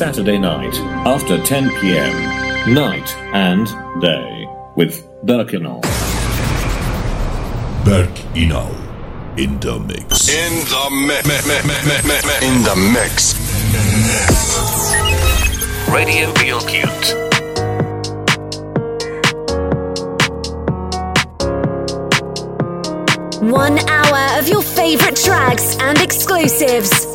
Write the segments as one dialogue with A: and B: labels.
A: Saturday night after 10 p.m. Night and day with Berk Inal.
B: Berk Inal in the mix.
C: In the mix. In the mix.
D: Radio Bilkent.
E: One hour of your favorite tracks and exclusives.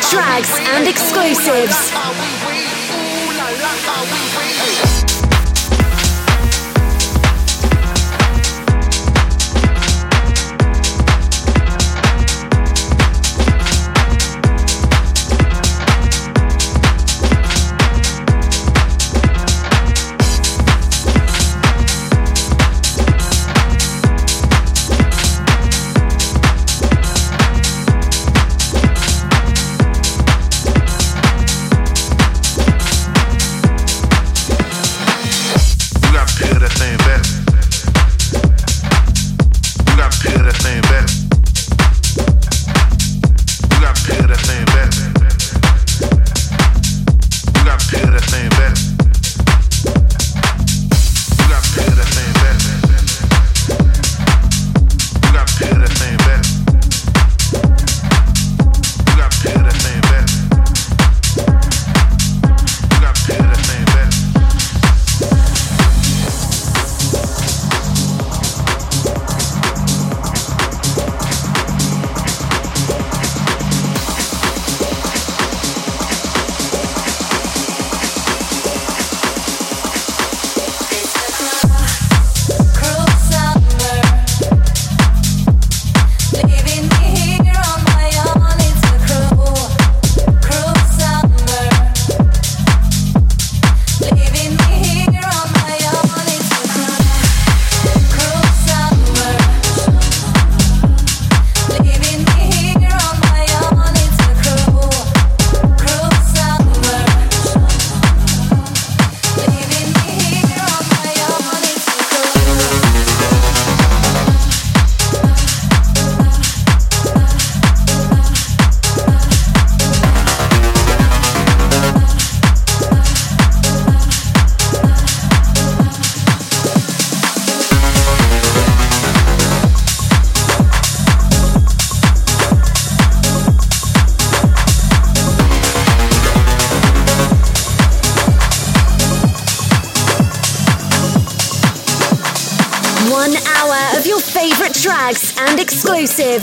D: tracks and exclusives.
F: And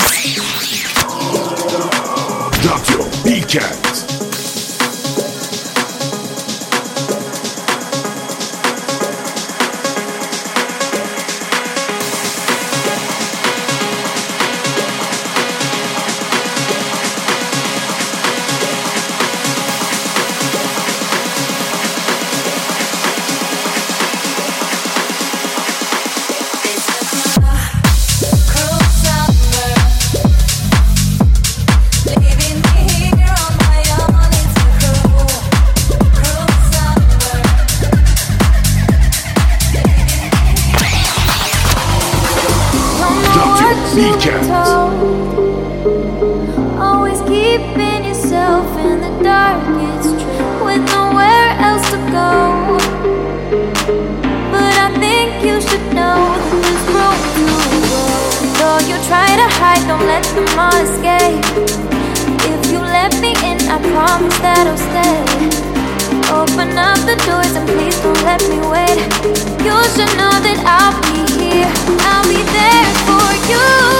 G: You should know that I'll be here. I'll be there for you.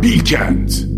G: Beacons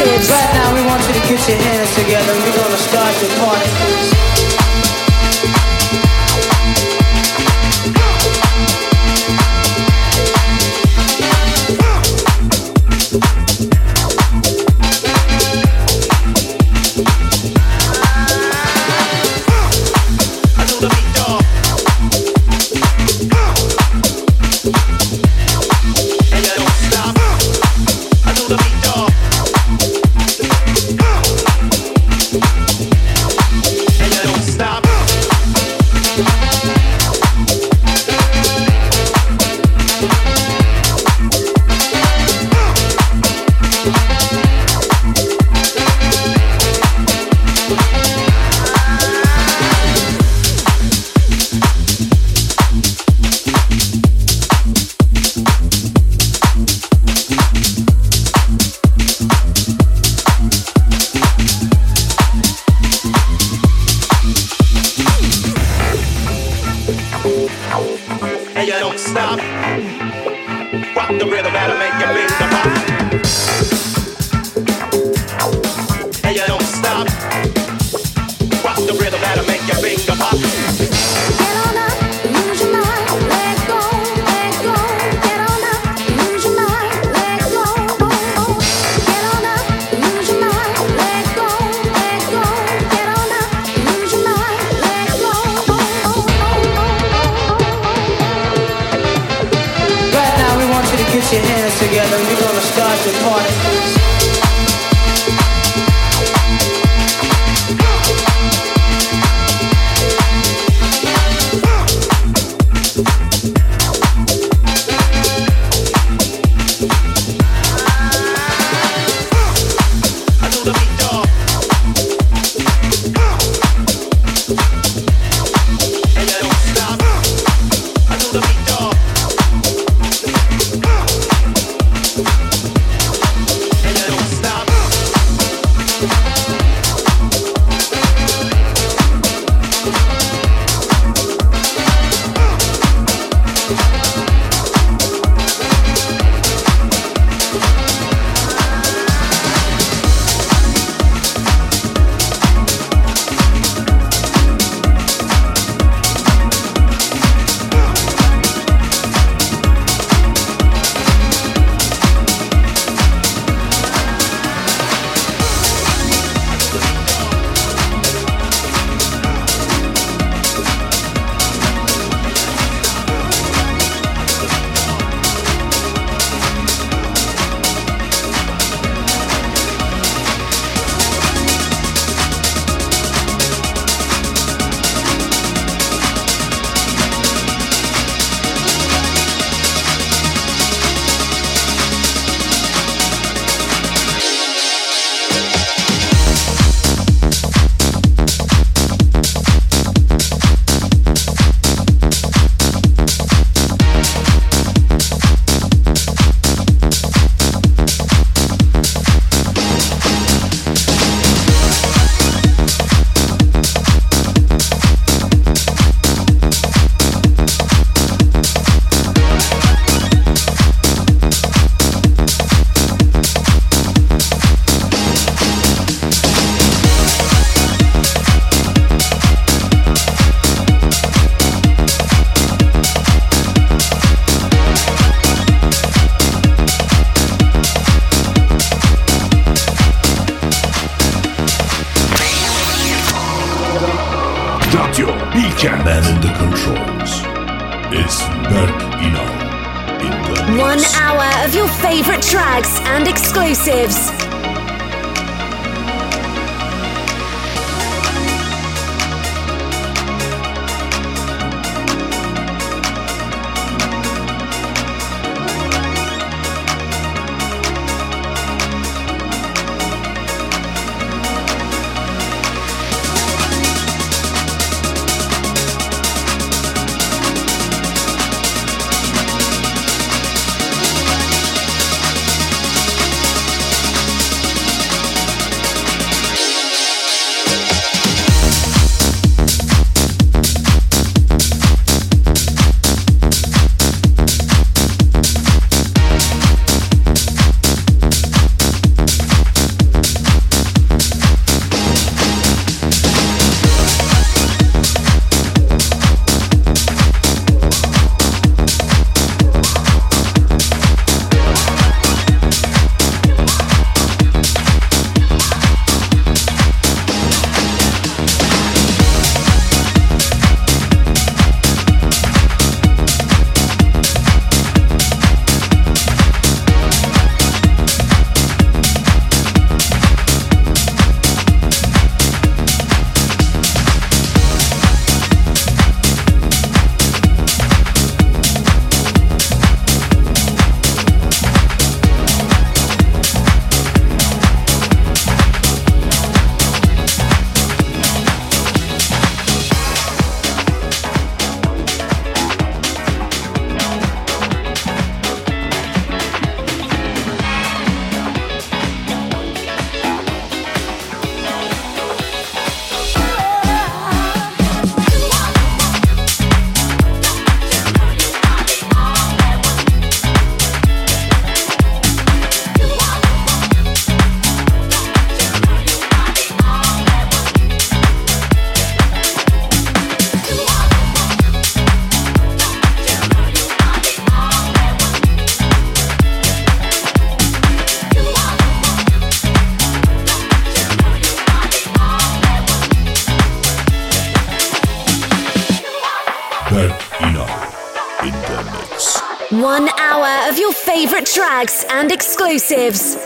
G: Right now we want you to get your hands together. We're gonna start the party. tracks and exclusives. Exclusives.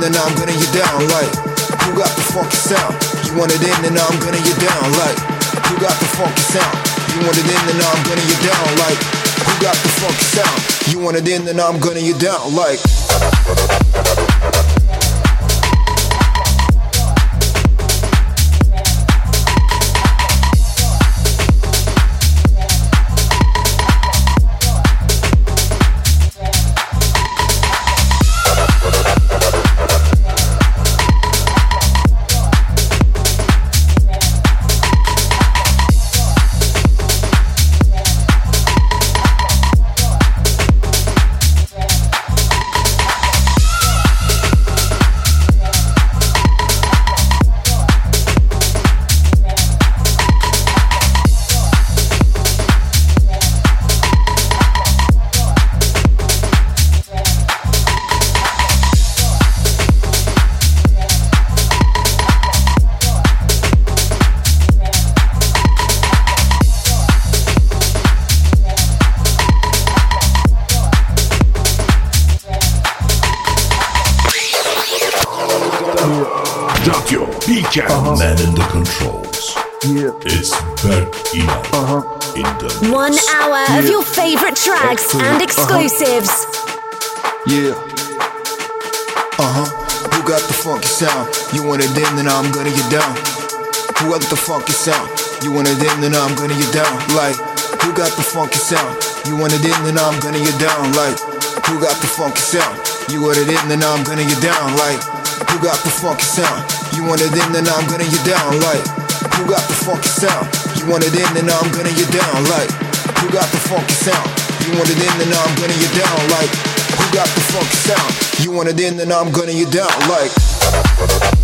G: in then I'm gonna you down like You got the funky sound. You want it in and I'm gonna you down like You got the funky sound. You want it in and I'm gonna you down like You got the funky sound. You want it in and I'm gonna you down like.
F: Exclusives.
H: Uh-huh.
G: Yeah. Uh huh. You got the funky sound. You want it in, then I'm gonna get down. Who got the funky sound? You want it in, then I'm gonna get down. Like, who got the funky sound? You want it in, then I'm gonna get down. Like, who got the funky sound? You want it in, then I'm gonna get down. Like, who got the funky sound? You want it in, then I'm gonna get down. Like, who got the funky sound? You want it in, then I'm gonna get down. Like, who got the funky sound? You want it in, then I'm gunning you down like Who got the funk sound? You want it in, then I'm
I: gunning you down like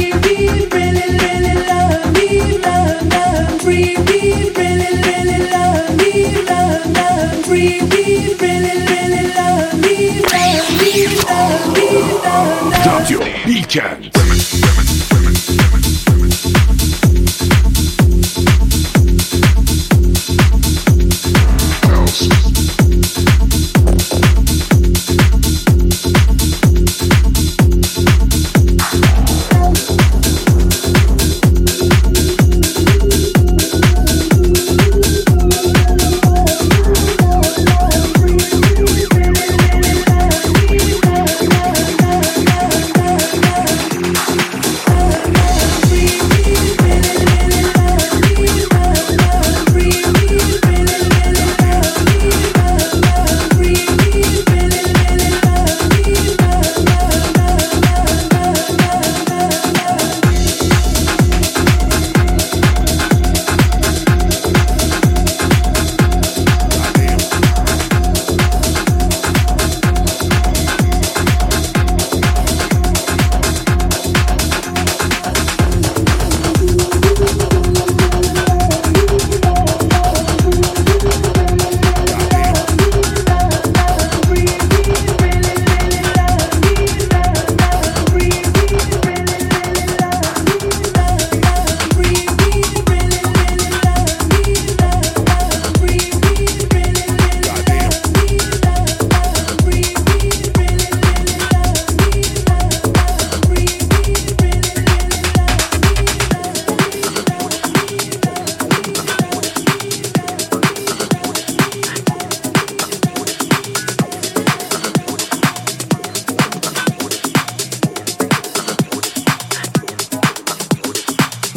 B: baby.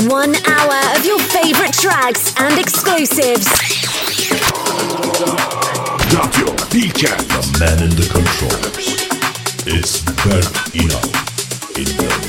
D: One hour of your favorite tracks and exclusives.
B: Radio Bilkent. The man in the controls. It's Berk Inal in the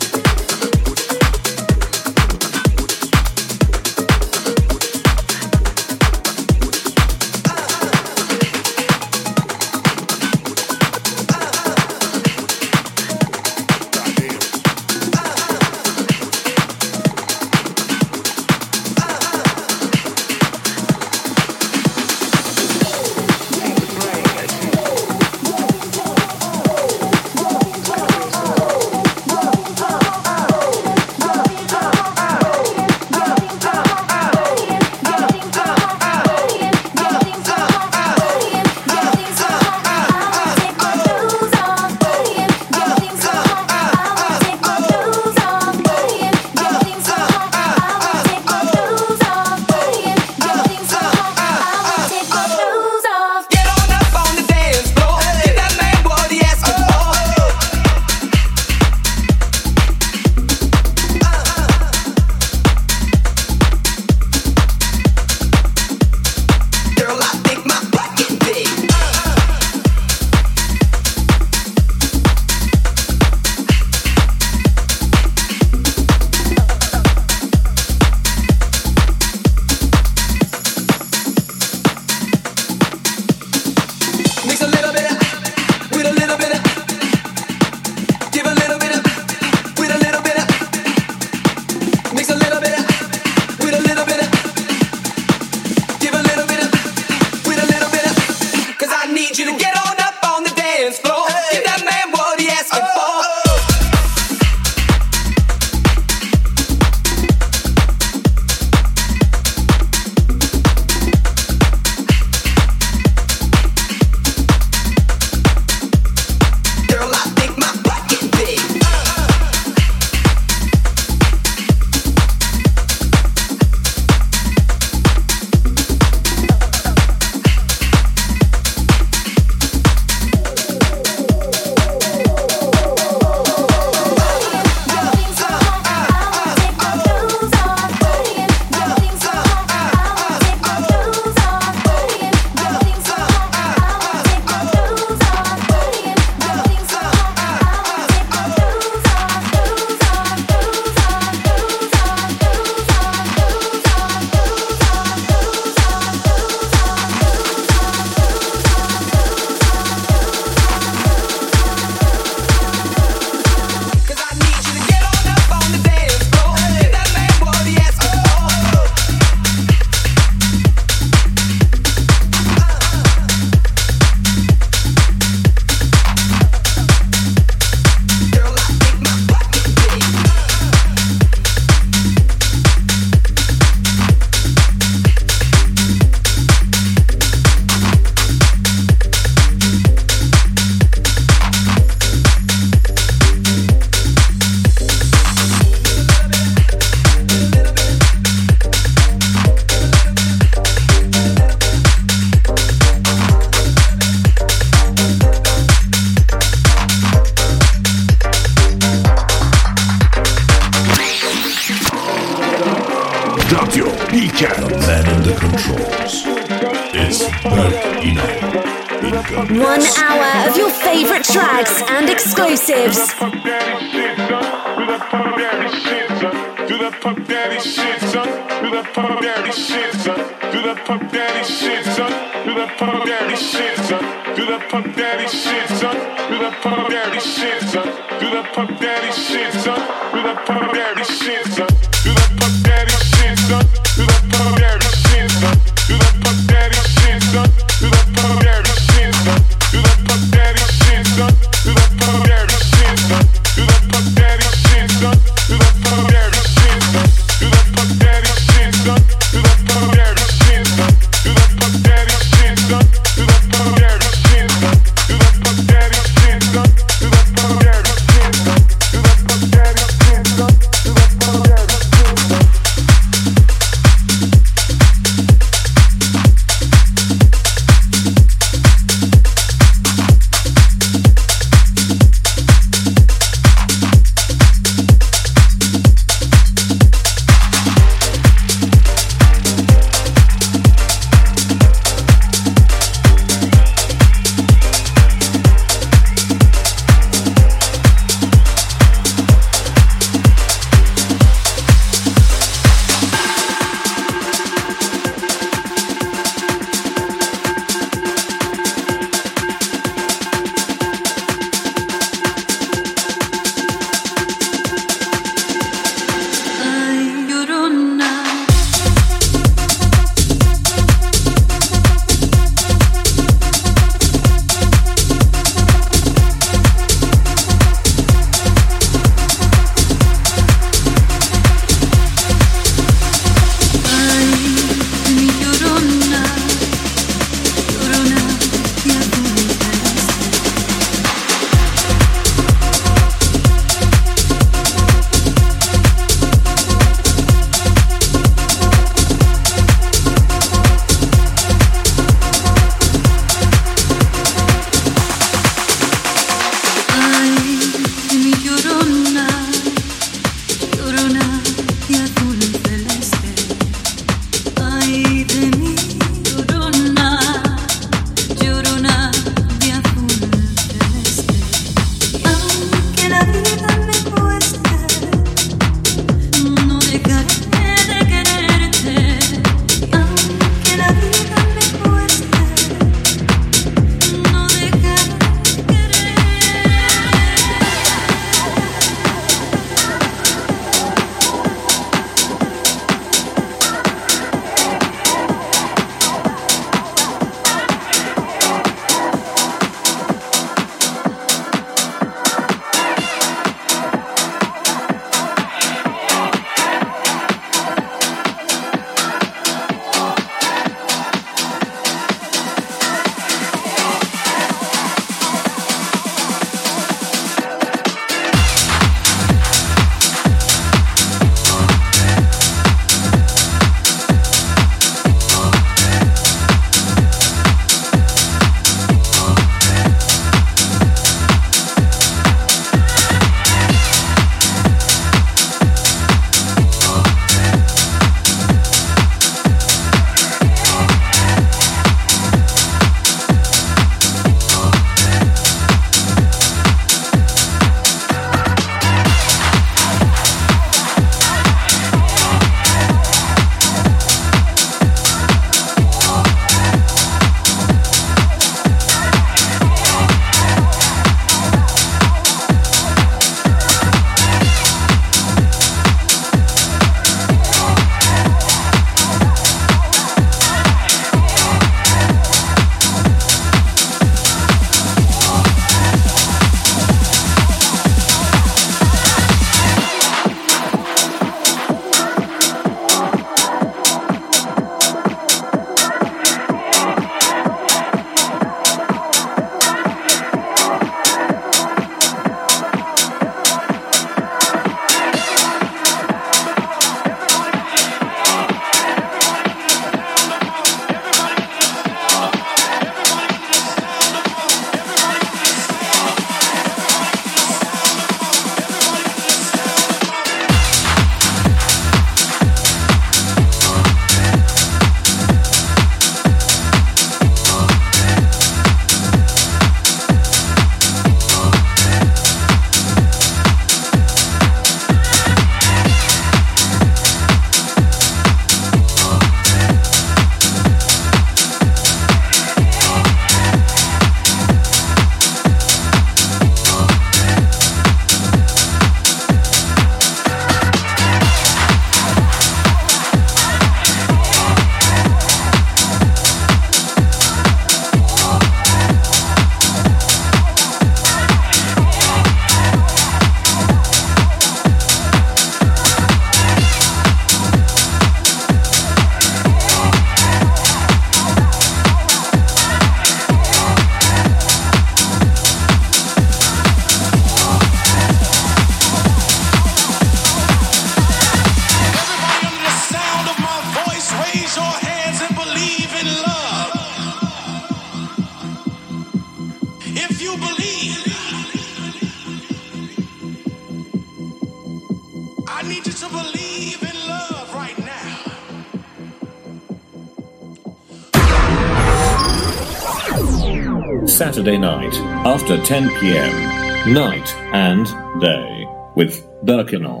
A: after 10 p.m. Night and day with Berk Inal.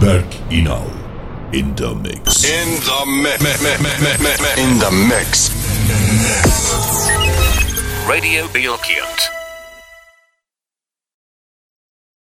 B: Berk Inal in the mix.
C: In the mix. In the mix.
D: Radio Bilkent.